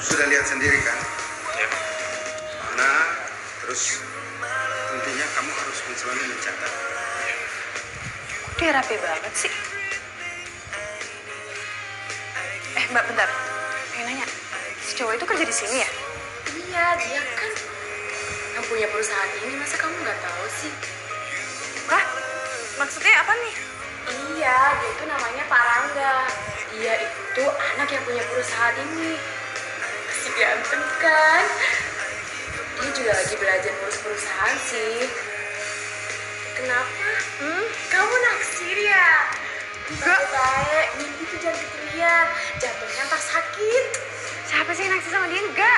sudah lihat sendiri kan Ya. mana terus tentunya kamu harus selalu mencatat Dia rapi banget sih. Eh, Mbak, bentar. Pengen nanya, si cowok itu kerja di sini ya? Iya, dia kan yang punya perusahaan ini. Masa kamu nggak tahu sih? Hah? Maksudnya apa nih? Iya, dia itu namanya Pak Rangga. Dia itu anak yang punya perusahaan ini ganteng kan? Dia juga lagi belajar ngurus perusahaan sih. Kenapa? Hmm? kamu naksir ya? Enggak. Baik mimpi tuh jangan keterian jatuhnya pas sakit. Siapa sih yang naksir sama dia? Enggak.